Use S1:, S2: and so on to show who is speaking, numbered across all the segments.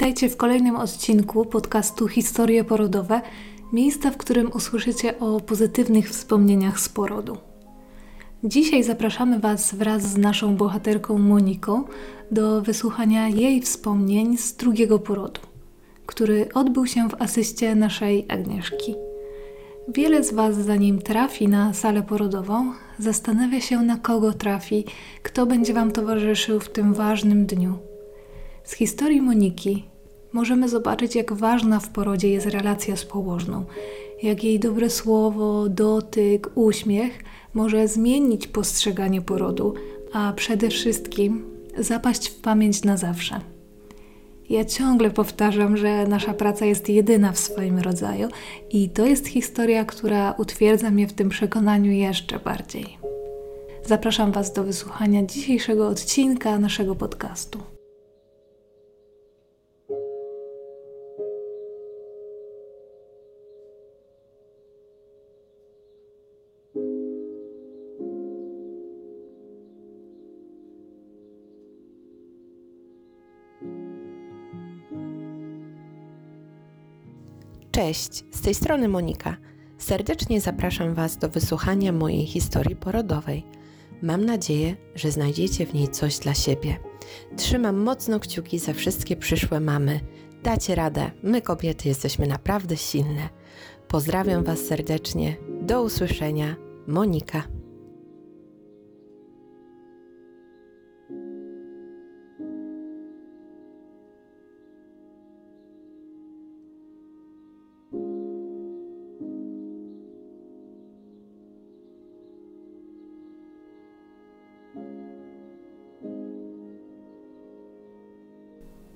S1: Witajcie w kolejnym odcinku podcastu Historie porodowe, miejsca, w którym usłyszycie o pozytywnych wspomnieniach z porodu. Dzisiaj zapraszamy Was wraz z naszą bohaterką Moniką do wysłuchania jej wspomnień z drugiego porodu, który odbył się w asyście naszej Agnieszki. Wiele z Was, zanim trafi na salę porodową, zastanawia się, na kogo trafi, kto będzie Wam towarzyszył w tym ważnym dniu. Z historii Moniki możemy zobaczyć, jak ważna w porodzie jest relacja z położną, jak jej dobre słowo, dotyk, uśmiech może zmienić postrzeganie porodu, a przede wszystkim zapaść w pamięć na zawsze. Ja ciągle powtarzam, że nasza praca jest jedyna w swoim rodzaju i to jest historia, która utwierdza mnie w tym przekonaniu jeszcze bardziej. Zapraszam Was do wysłuchania dzisiejszego odcinka naszego podcastu.
S2: Cześć, z tej strony Monika. Serdecznie zapraszam Was do wysłuchania mojej historii porodowej. Mam nadzieję, że znajdziecie w niej coś dla siebie. Trzymam mocno kciuki za wszystkie przyszłe mamy. Dacie radę, my kobiety jesteśmy naprawdę silne. Pozdrawiam Was serdecznie. Do usłyszenia. Monika.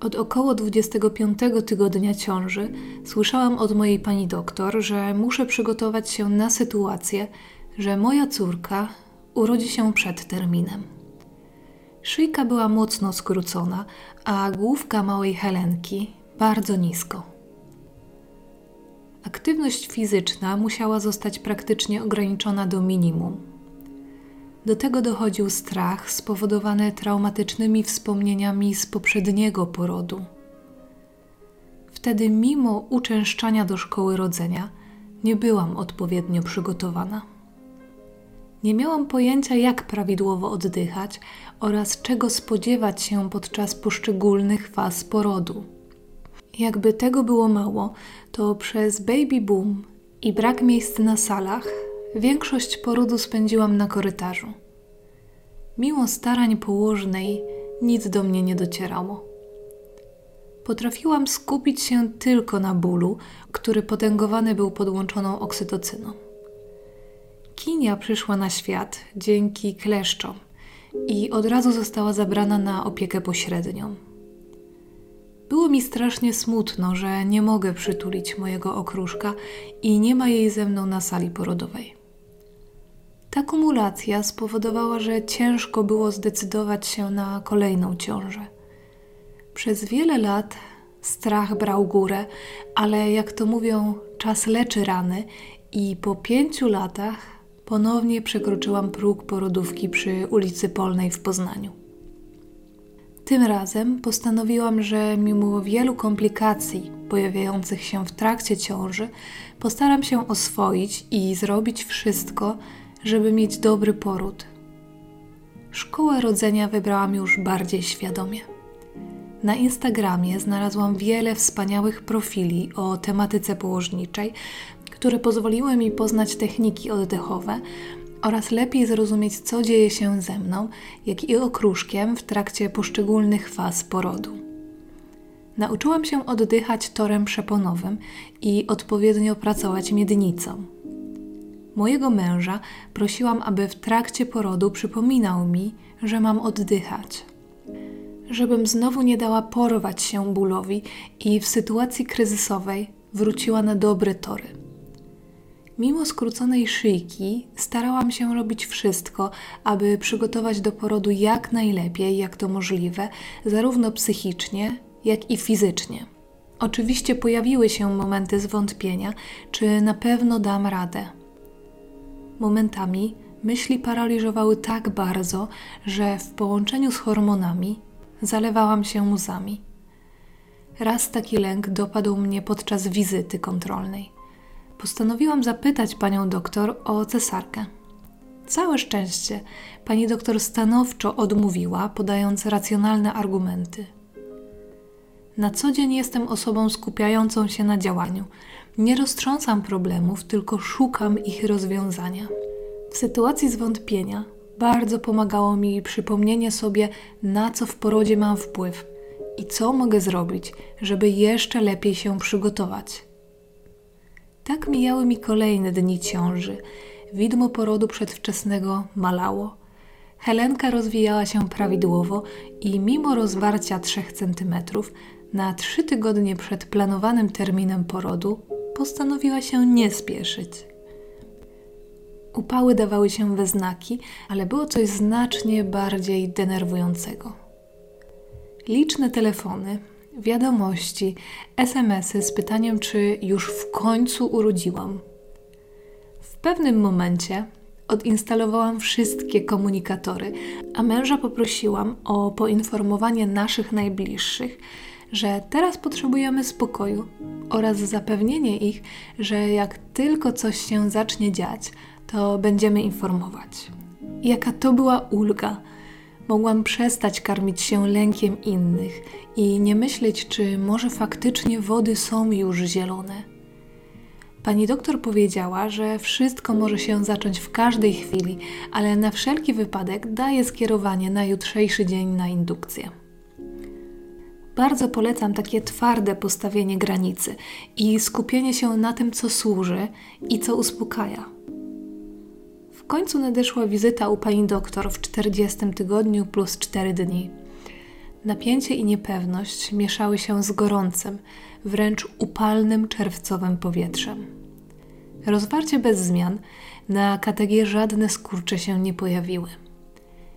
S1: Od około 25 tygodnia ciąży słyszałam od mojej pani doktor, że muszę przygotować się na sytuację, że moja córka urodzi się przed terminem. Szyjka była mocno skrócona, a główka małej Helenki bardzo nisko. Aktywność fizyczna musiała zostać praktycznie ograniczona do minimum. Do tego dochodził strach spowodowany traumatycznymi wspomnieniami z poprzedniego porodu. Wtedy, mimo uczęszczania do szkoły rodzenia, nie byłam odpowiednio przygotowana. Nie miałam pojęcia, jak prawidłowo oddychać oraz czego spodziewać się podczas poszczególnych faz porodu. Jakby tego było mało, to przez baby boom i brak miejsc na salach większość porodu spędziłam na korytarzu. Mimo starań położnej, nic do mnie nie docierało. Potrafiłam skupić się tylko na bólu, który potęgowany był podłączoną oksytocyną. Kinia przyszła na świat dzięki kleszczom i od razu została zabrana na opiekę pośrednią. Było mi strasznie smutno, że nie mogę przytulić mojego okruszka i nie ma jej ze mną na sali porodowej. Ta kumulacja spowodowała, że ciężko było zdecydować się na kolejną ciążę. Przez wiele lat strach brał górę, ale jak to mówią, czas leczy rany i po pięciu latach ponownie przekroczyłam próg porodówki przy ulicy Polnej w Poznaniu. Tym razem postanowiłam, że mimo wielu komplikacji pojawiających się w trakcie ciąży, postaram się oswoić i zrobić wszystko, żeby mieć dobry poród. Szkołę rodzenia wybrałam już bardziej świadomie. Na Instagramie znalazłam wiele wspaniałych profili o tematyce położniczej, które pozwoliły mi poznać techniki oddechowe oraz lepiej zrozumieć, co dzieje się ze mną, jak i okruszkiem w trakcie poszczególnych faz porodu. Nauczyłam się oddychać torem przeponowym i odpowiednio pracować miednicą. Mojego męża prosiłam, aby w trakcie porodu przypominał mi, że mam oddychać. Żebym znowu nie dała porwać się bólowi i w sytuacji kryzysowej wróciła na dobre tory. Mimo skróconej szyjki, starałam się robić wszystko, aby przygotować do porodu jak najlepiej, jak to możliwe, zarówno psychicznie, jak i fizycznie. Oczywiście pojawiły się momenty zwątpienia, czy na pewno dam radę. Momentami myśli paraliżowały tak bardzo, że w połączeniu z hormonami zalewałam się łzami. Raz taki lęk dopadł mnie podczas wizyty kontrolnej. Postanowiłam zapytać panią doktor o cesarkę. Całe szczęście pani doktor stanowczo odmówiła, podając racjonalne argumenty. Na co dzień jestem osobą skupiającą się na działaniu. Nie roztrząsam problemów, tylko szukam ich rozwiązania. W sytuacji zwątpienia bardzo pomagało mi przypomnienie sobie, na co w porodzie mam wpływ i co mogę zrobić, żeby jeszcze lepiej się przygotować. Tak mijały mi kolejne dni ciąży. Widmo porodu przedwczesnego malało. Helenka rozwijała się prawidłowo i mimo rozwarcia 3 cm na trzy tygodnie przed planowanym terminem porodu postanowiła się nie spieszyć. Upały dawały się we znaki, ale było coś znacznie bardziej denerwującego. Liczne telefony, wiadomości, SMSy z pytaniem, czy już w końcu urodziłam. W pewnym momencie odinstalowałam wszystkie komunikatory, a męża poprosiłam o poinformowanie naszych najbliższych, że teraz potrzebujemy spokoju oraz zapewnienie ich, że jak tylko coś się zacznie dziać, to będziemy informować. Jaka to była ulga! Mogłam przestać karmić się lękiem innych i nie myśleć, czy może faktycznie wody są już zielone. Pani doktor powiedziała, że wszystko może się zacząć w każdej chwili, ale na wszelki wypadek daje skierowanie na jutrzejszy dzień na indukcję. Bardzo polecam takie twarde postawienie granicy i skupienie się na tym, co służy i co uspokaja. W końcu nadeszła wizyta u pani doktor w 40 tygodniu plus 4 dni. Napięcie i niepewność mieszały się z gorącym, wręcz upalnym czerwcowym powietrzem. Rozwarcie bez zmian, na KTG żadne skurcze się nie pojawiły.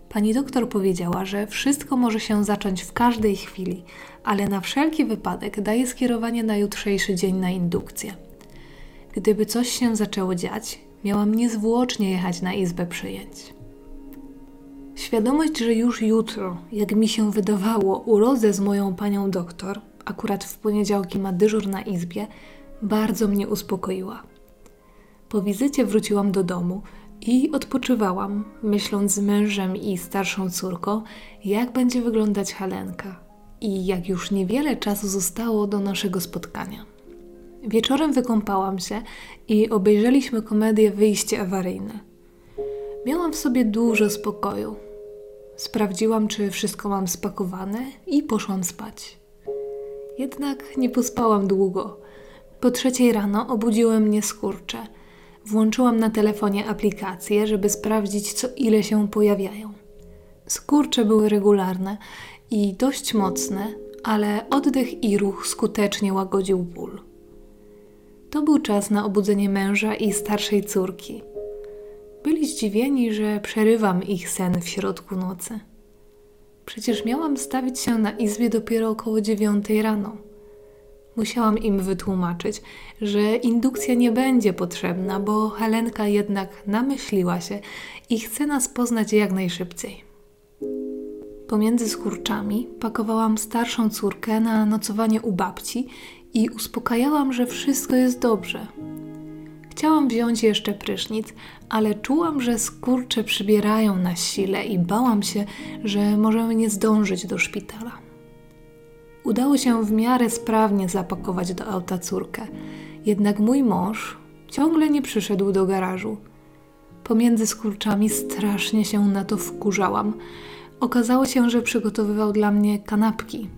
S1: Pani doktor powiedziała, że wszystko może się zacząć w każdej chwili, ale na wszelki wypadek daje skierowanie na jutrzejszy dzień na indukcję. Gdyby coś się zaczęło dziać, miałam niezwłocznie jechać na izbę przyjęć. Świadomość, że już jutro, jak mi się wydawało, urodzę z moją panią doktor, akurat w poniedziałki ma dyżur na izbie, bardzo mnie uspokoiła. Po wizycie wróciłam do domu i odpoczywałam, myśląc z mężem i starszą córką, jak będzie wyglądać Helenka i jak już niewiele czasu zostało do naszego spotkania. Wieczorem wykąpałam się i obejrzeliśmy komedię Wyjście awaryjne. Miałam w sobie dużo spokoju. Sprawdziłam, czy wszystko mam spakowane i poszłam spać. Jednak nie pospałam długo. Po trzeciej rano obudziły mnie skurcze. Włączyłam na telefonie aplikację, żeby sprawdzić, co ile się pojawiają. Skurcze były regularne i dość mocne, ale oddech i ruch skutecznie łagodził ból. To był czas na obudzenie męża i starszej córki. Byli zdziwieni, że przerywam ich sen w środku nocy. Przecież miałam stawić się na izbie dopiero około dziewiątej rano. Musiałam im wytłumaczyć, że indukcja nie będzie potrzebna, bo Helenka jednak namyśliła się i chce nas poznać jak najszybciej. Pomiędzy skurczami pakowałam starszą córkę na nocowanie u babci i uspokajałam, że wszystko jest dobrze. Chciałam wziąć jeszcze prysznic, ale czułam, że skurcze przybierają na sile i bałam się, że możemy nie zdążyć do szpitala. Udało się w miarę sprawnie zapakować do auta córkę, jednak mój mąż ciągle nie przyszedł do garażu. Pomiędzy skurczami strasznie się na to wkurzałam. Okazało się, że przygotowywał dla mnie kanapki.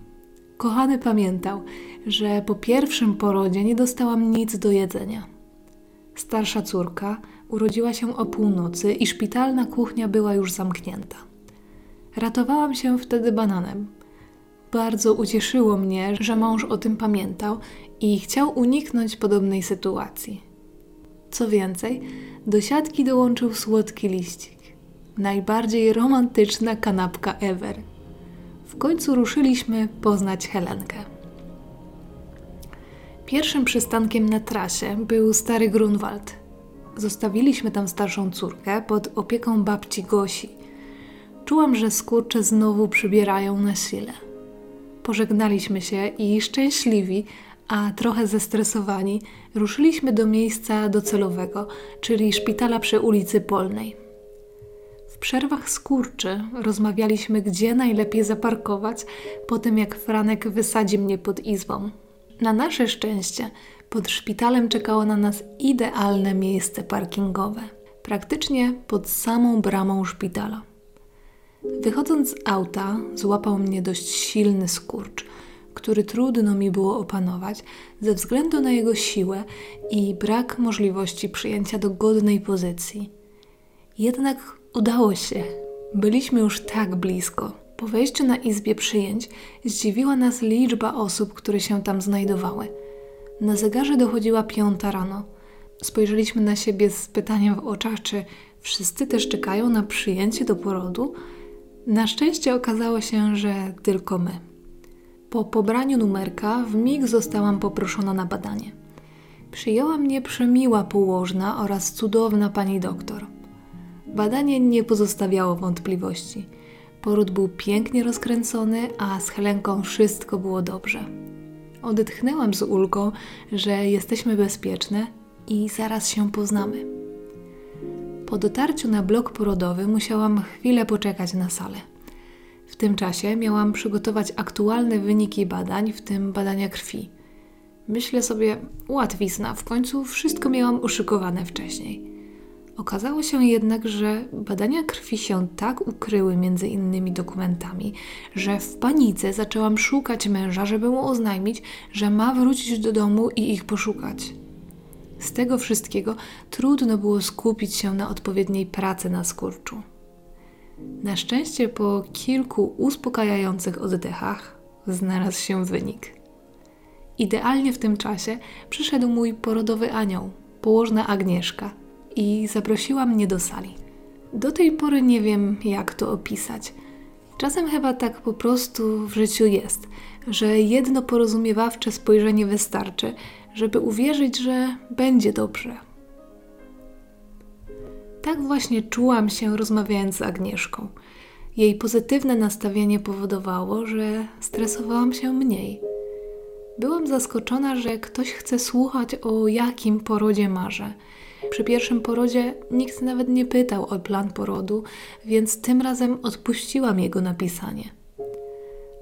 S1: Kochany pamiętał, że po pierwszym porodzie nie dostałam nic do jedzenia. Starsza córka urodziła się o północy i szpitalna kuchnia była już zamknięta. Ratowałam się wtedy bananem. Bardzo ucieszyło mnie, że mąż o tym pamiętał i chciał uniknąć podobnej sytuacji. Co więcej, do siatki dołączył słodki liścik. Najbardziej romantyczna kanapka ever. W końcu ruszyliśmy poznać Helenkę. Pierwszym przystankiem na trasie był stary Grunwald. Zostawiliśmy tam starszą córkę pod opieką babci Gosi. Czułam, że skurcze znowu przybierają na sile. Pożegnaliśmy się i szczęśliwi, a trochę zestresowani, ruszyliśmy do miejsca docelowego, czyli szpitala przy ulicy Polnej. W przerwach skurczy rozmawialiśmy, gdzie najlepiej zaparkować, po tym jak Franek wysadzi mnie pod izbą. Na nasze szczęście pod szpitalem czekało na nas idealne miejsce parkingowe, praktycznie pod samą bramą szpitala. Wychodząc z auta, złapał mnie dość silny skurcz, który trudno mi było opanować ze względu na jego siłę i brak możliwości przyjęcia dogodnej pozycji. Jednak udało się. Byliśmy już tak blisko. Po wejściu na izbie przyjęć zdziwiła nas liczba osób, które się tam znajdowały. Na zegarze dochodziła piąta rano. Spojrzeliśmy na siebie z pytaniem w oczach, czy wszyscy też czekają na przyjęcie do porodu. Na szczęście okazało się, że tylko my. Po pobraniu numerka w mig zostałam poproszona na badanie. Przyjęła mnie przemiła położna oraz cudowna pani doktor. Badanie nie pozostawiało wątpliwości. Poród był pięknie rozkręcony, a z Helenką wszystko było dobrze. Odetchnęłam z ulgą, że jesteśmy bezpieczne i zaraz się poznamy. Po dotarciu na blok porodowy musiałam chwilę poczekać na salę. W tym czasie miałam przygotować aktualne wyniki badań, w tym badania krwi. Myślę sobie, łatwizna, w końcu wszystko miałam uszykowane wcześniej. Okazało się jednak, że badania krwi się tak ukryły między innymi dokumentami, że w panice zaczęłam szukać męża, żeby mu oznajmić, że ma wrócić do domu i ich poszukać. Z tego wszystkiego trudno było skupić się na odpowiedniej pracy na skurczu. Na szczęście po kilku uspokajających oddechach znalazł się wynik. Idealnie w tym czasie przyszedł mój porodowy anioł, położna Agnieszka, i zaprosiła mnie do sali. Do tej pory nie wiem, jak to opisać. Czasem chyba tak po prostu w życiu jest, że jedno porozumiewawcze spojrzenie wystarczy, żeby uwierzyć, że będzie dobrze. Tak właśnie czułam się rozmawiając z Agnieszką. Jej pozytywne nastawienie powodowało, że stresowałam się mniej. Byłam zaskoczona, że ktoś chce słuchać o jakim porodzie marzę. Przy pierwszym porodzie nikt nawet nie pytał o plan porodu, więc tym razem odpuściłam jego napisanie.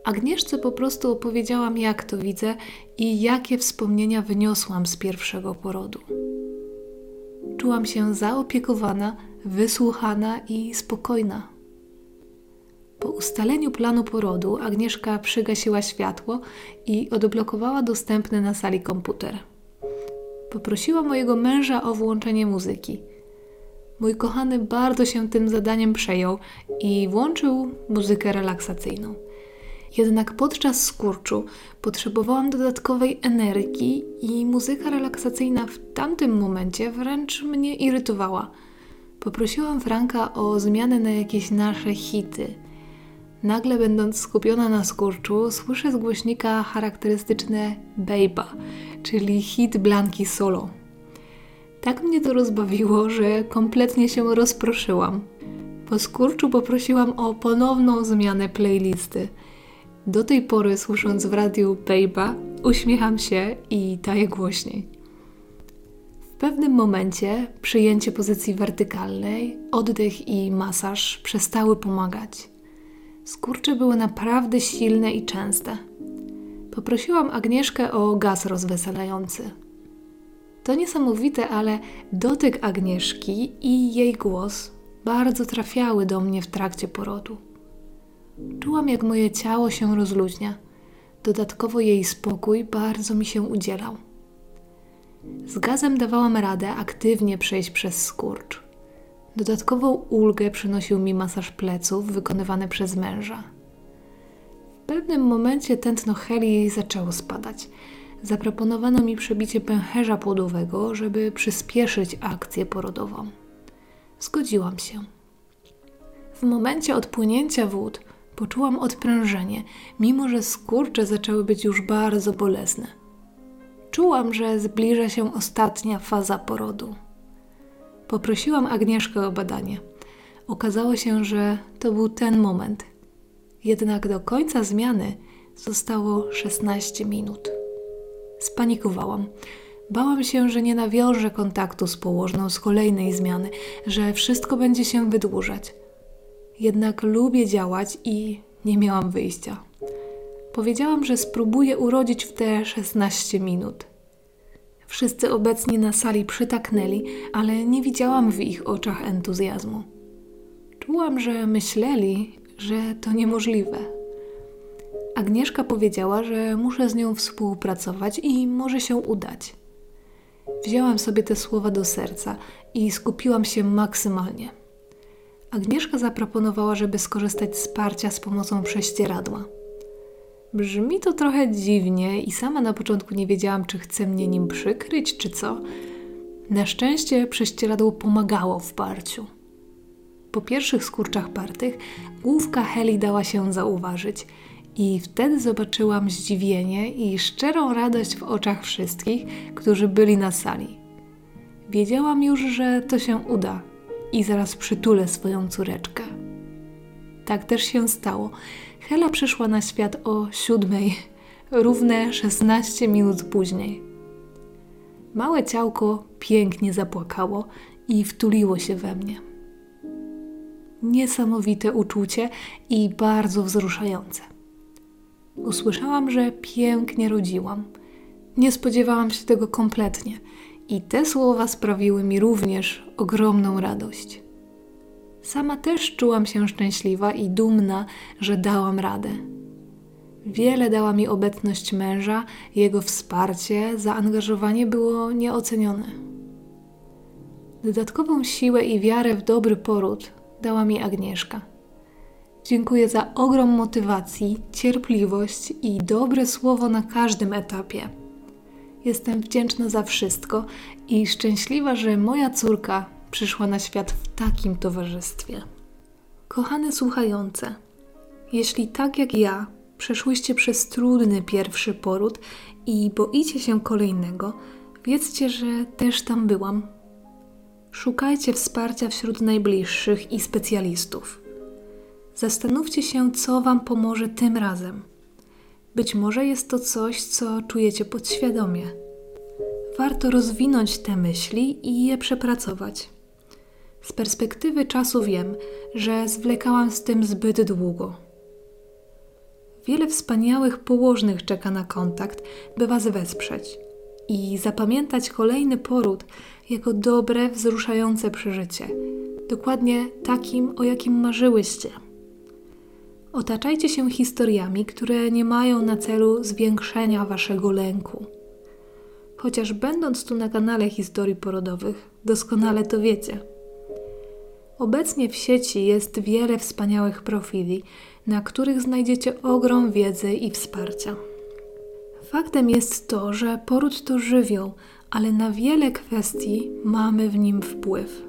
S1: Agnieszce po prostu opowiedziałam, jak to widzę i jakie wspomnienia wyniosłam z pierwszego porodu. Czułam się zaopiekowana, wysłuchana i spokojna. Po ustaleniu planu porodu Agnieszka przygasiła światło i odblokowała dostępny na sali komputer. Poprosiła mojego męża o włączenie muzyki. Mój kochany bardzo się tym zadaniem przejął i włączył muzykę relaksacyjną. Jednak podczas skurczu potrzebowałam dodatkowej energii i muzyka relaksacyjna w tamtym momencie wręcz mnie irytowała. Poprosiłam Franka o zmianę na jakieś nasze hity. Nagle, będąc skupiona na skurczu, słyszę z głośnika charakterystyczne Bejba, czyli hit Blanki Solo. Tak mnie to rozbawiło, że kompletnie się rozproszyłam. Po skurczu poprosiłam o ponowną zmianę playlisty – do tej pory, słysząc w radiu Babe'a, uśmiecham się i daję głośniej. W pewnym momencie przyjęcie pozycji wertykalnej, oddech i masaż przestały pomagać. Skurcze były naprawdę silne i częste. Poprosiłam Agnieszkę o gaz rozweselający. To niesamowite, ale dotyk Agnieszki i jej głos bardzo trafiały do mnie w trakcie porodu. Czułam, jak moje ciało się rozluźnia. Dodatkowo jej spokój bardzo mi się udzielał. Z gazem dawałam radę aktywnie przejść przez skurcz. Dodatkową ulgę przynosił mi masaż pleców wykonywany przez męża. W pewnym momencie tętno Heli zaczęło spadać. Zaproponowano mi przebicie pęcherza płodowego, żeby przyspieszyć akcję porodową. Zgodziłam się. W momencie odpłynięcia wód Poczułam odprężenie, mimo że skurcze zaczęły być już bardzo bolesne. Czułam, że zbliża się ostatnia faza porodu. Poprosiłam Agnieszkę o badanie. Okazało się, że to był ten moment. Jednak do końca zmiany Zostało 16 minut. Spanikowałam. Bałam się, że nie nawiążę kontaktu z położną z kolejnej zmiany, że wszystko będzie się wydłużać. Jednak lubię działać i nie miałam wyjścia. Powiedziałam, że spróbuję urodzić w te 16 minut. Wszyscy obecni na sali przytaknęli, ale nie widziałam w ich oczach entuzjazmu. Czułam, że myśleli, że to niemożliwe. Agnieszka powiedziała, że muszę z nią współpracować i może się udać. Wzięłam sobie te słowa do serca i skupiłam się maksymalnie. Agnieszka zaproponowała, żeby skorzystać z wsparcia z pomocą prześcieradła. Brzmi to trochę dziwnie i sama na początku nie wiedziałam, czy chce mnie nim przykryć, czy co. Na szczęście prześcieradło pomagało w parciu. Po pierwszych skurczach partych główka Heli dała się zauważyć i wtedy zobaczyłam zdziwienie i szczerą radość w oczach wszystkich, którzy byli na sali. Wiedziałam już, że to się uda i zaraz przytulę swoją córeczkę. Tak też się stało. Hela przyszła na świat o siódmej, równe 16 minut później. Małe ciałko pięknie zapłakało i wtuliło się we mnie. Niesamowite uczucie i bardzo wzruszające. Usłyszałam, że pięknie rodziłam. Nie spodziewałam się tego kompletnie i te słowa sprawiły mi również ogromną radość. Sama też czułam się szczęśliwa i dumna, że dałam radę. Wiele dała mi obecność męża, jego wsparcie, zaangażowanie było nieocenione. Dodatkową siłę i wiarę w dobry poród dała mi Agnieszka. Dziękuję za ogrom motywacji, cierpliwość i dobre słowo na każdym etapie. Jestem wdzięczna za wszystko i szczęśliwa, że moja córka przyszła na świat w takim towarzystwie. Kochane słuchające, jeśli tak jak ja przeszłyście przez trudny pierwszy poród i boicie się kolejnego, wiedzcie, że też tam byłam. Szukajcie wsparcia wśród najbliższych i specjalistów. Zastanówcie się, co Wam pomoże tym razem. Być może jest to coś, co czujecie podświadomie. Warto rozwinąć te myśli i je przepracować. Z perspektywy czasu wiem, że zwlekałam z tym zbyt długo. Wiele wspaniałych położnych czeka na kontakt, by Was wesprzeć i zapamiętać kolejny poród jako dobre, wzruszające przeżycie, dokładnie takim, o jakim marzyłyście. Otaczajcie się historiami, które nie mają na celu zwiększenia Waszego lęku. Chociaż będąc tu na kanale historii porodowych, doskonale to wiecie. Obecnie w sieci jest wiele wspaniałych profili, na których znajdziecie ogrom wiedzy i wsparcia. Faktem jest to, że poród to żywioł, ale na wiele kwestii mamy w nim wpływ.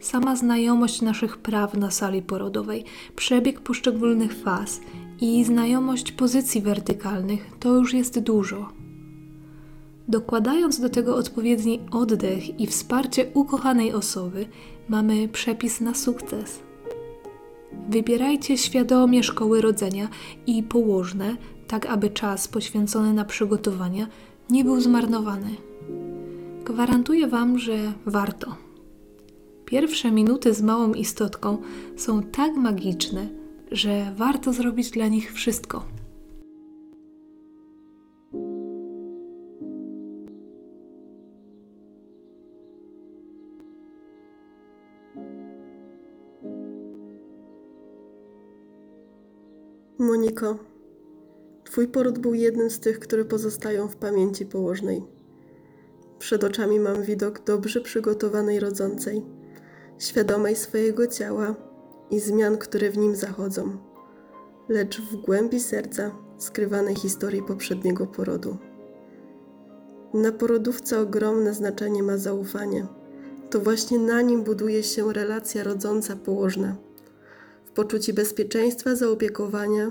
S1: Sama znajomość naszych praw na sali porodowej, przebieg poszczególnych faz i znajomość pozycji wertykalnych to już jest dużo. Dokładając do tego odpowiedni oddech i wsparcie ukochanej osoby, mamy przepis na sukces. Wybierajcie świadomie szkoły rodzenia i położne, tak aby czas poświęcony na przygotowania nie był zmarnowany. Gwarantuję Wam, że warto. Pierwsze minuty z małą istotką są tak magiczne, że warto zrobić dla nich wszystko.
S3: Moniko, Twój poród był jednym z tych, które pozostają w pamięci położnej. Przed oczami mam widok dobrze przygotowanej rodzącej, świadomej swojego ciała i zmian, które w nim zachodzą, lecz w głębi serca skrywanej historii poprzedniego porodu. Na porodówce ogromne znaczenie ma zaufanie. To właśnie na nim buduje się relacja rodząca położna. W poczuciu bezpieczeństwa, zaopiekowania,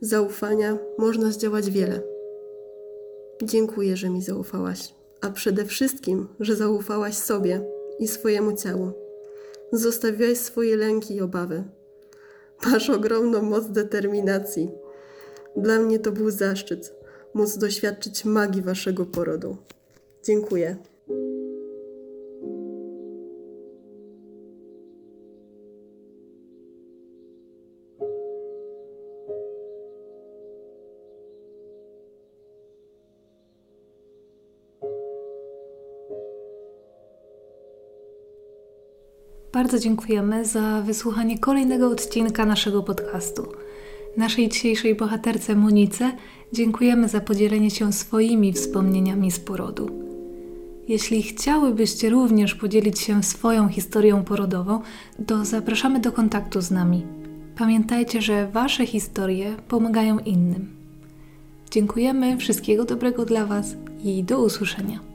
S3: zaufania można zdziałać wiele. Dziękuję, że mi zaufałaś, a przede wszystkim, że zaufałaś sobie i swojemu ciału. Zostawiłaś swoje lęki i obawy. Masz ogromną moc determinacji. Dla mnie to był zaszczyt móc doświadczyć magii waszego porodu. Dziękuję.
S1: Bardzo dziękujemy za wysłuchanie kolejnego odcinka naszego podcastu. Naszej dzisiejszej bohaterce Monice dziękujemy za podzielenie się swoimi wspomnieniami z porodu. Jeśli chciałybyście również podzielić się swoją historią porodową, to zapraszamy do kontaktu z nami. Pamiętajcie, że Wasze historie pomagają innym. Dziękujemy, wszystkiego dobrego dla Was i do usłyszenia.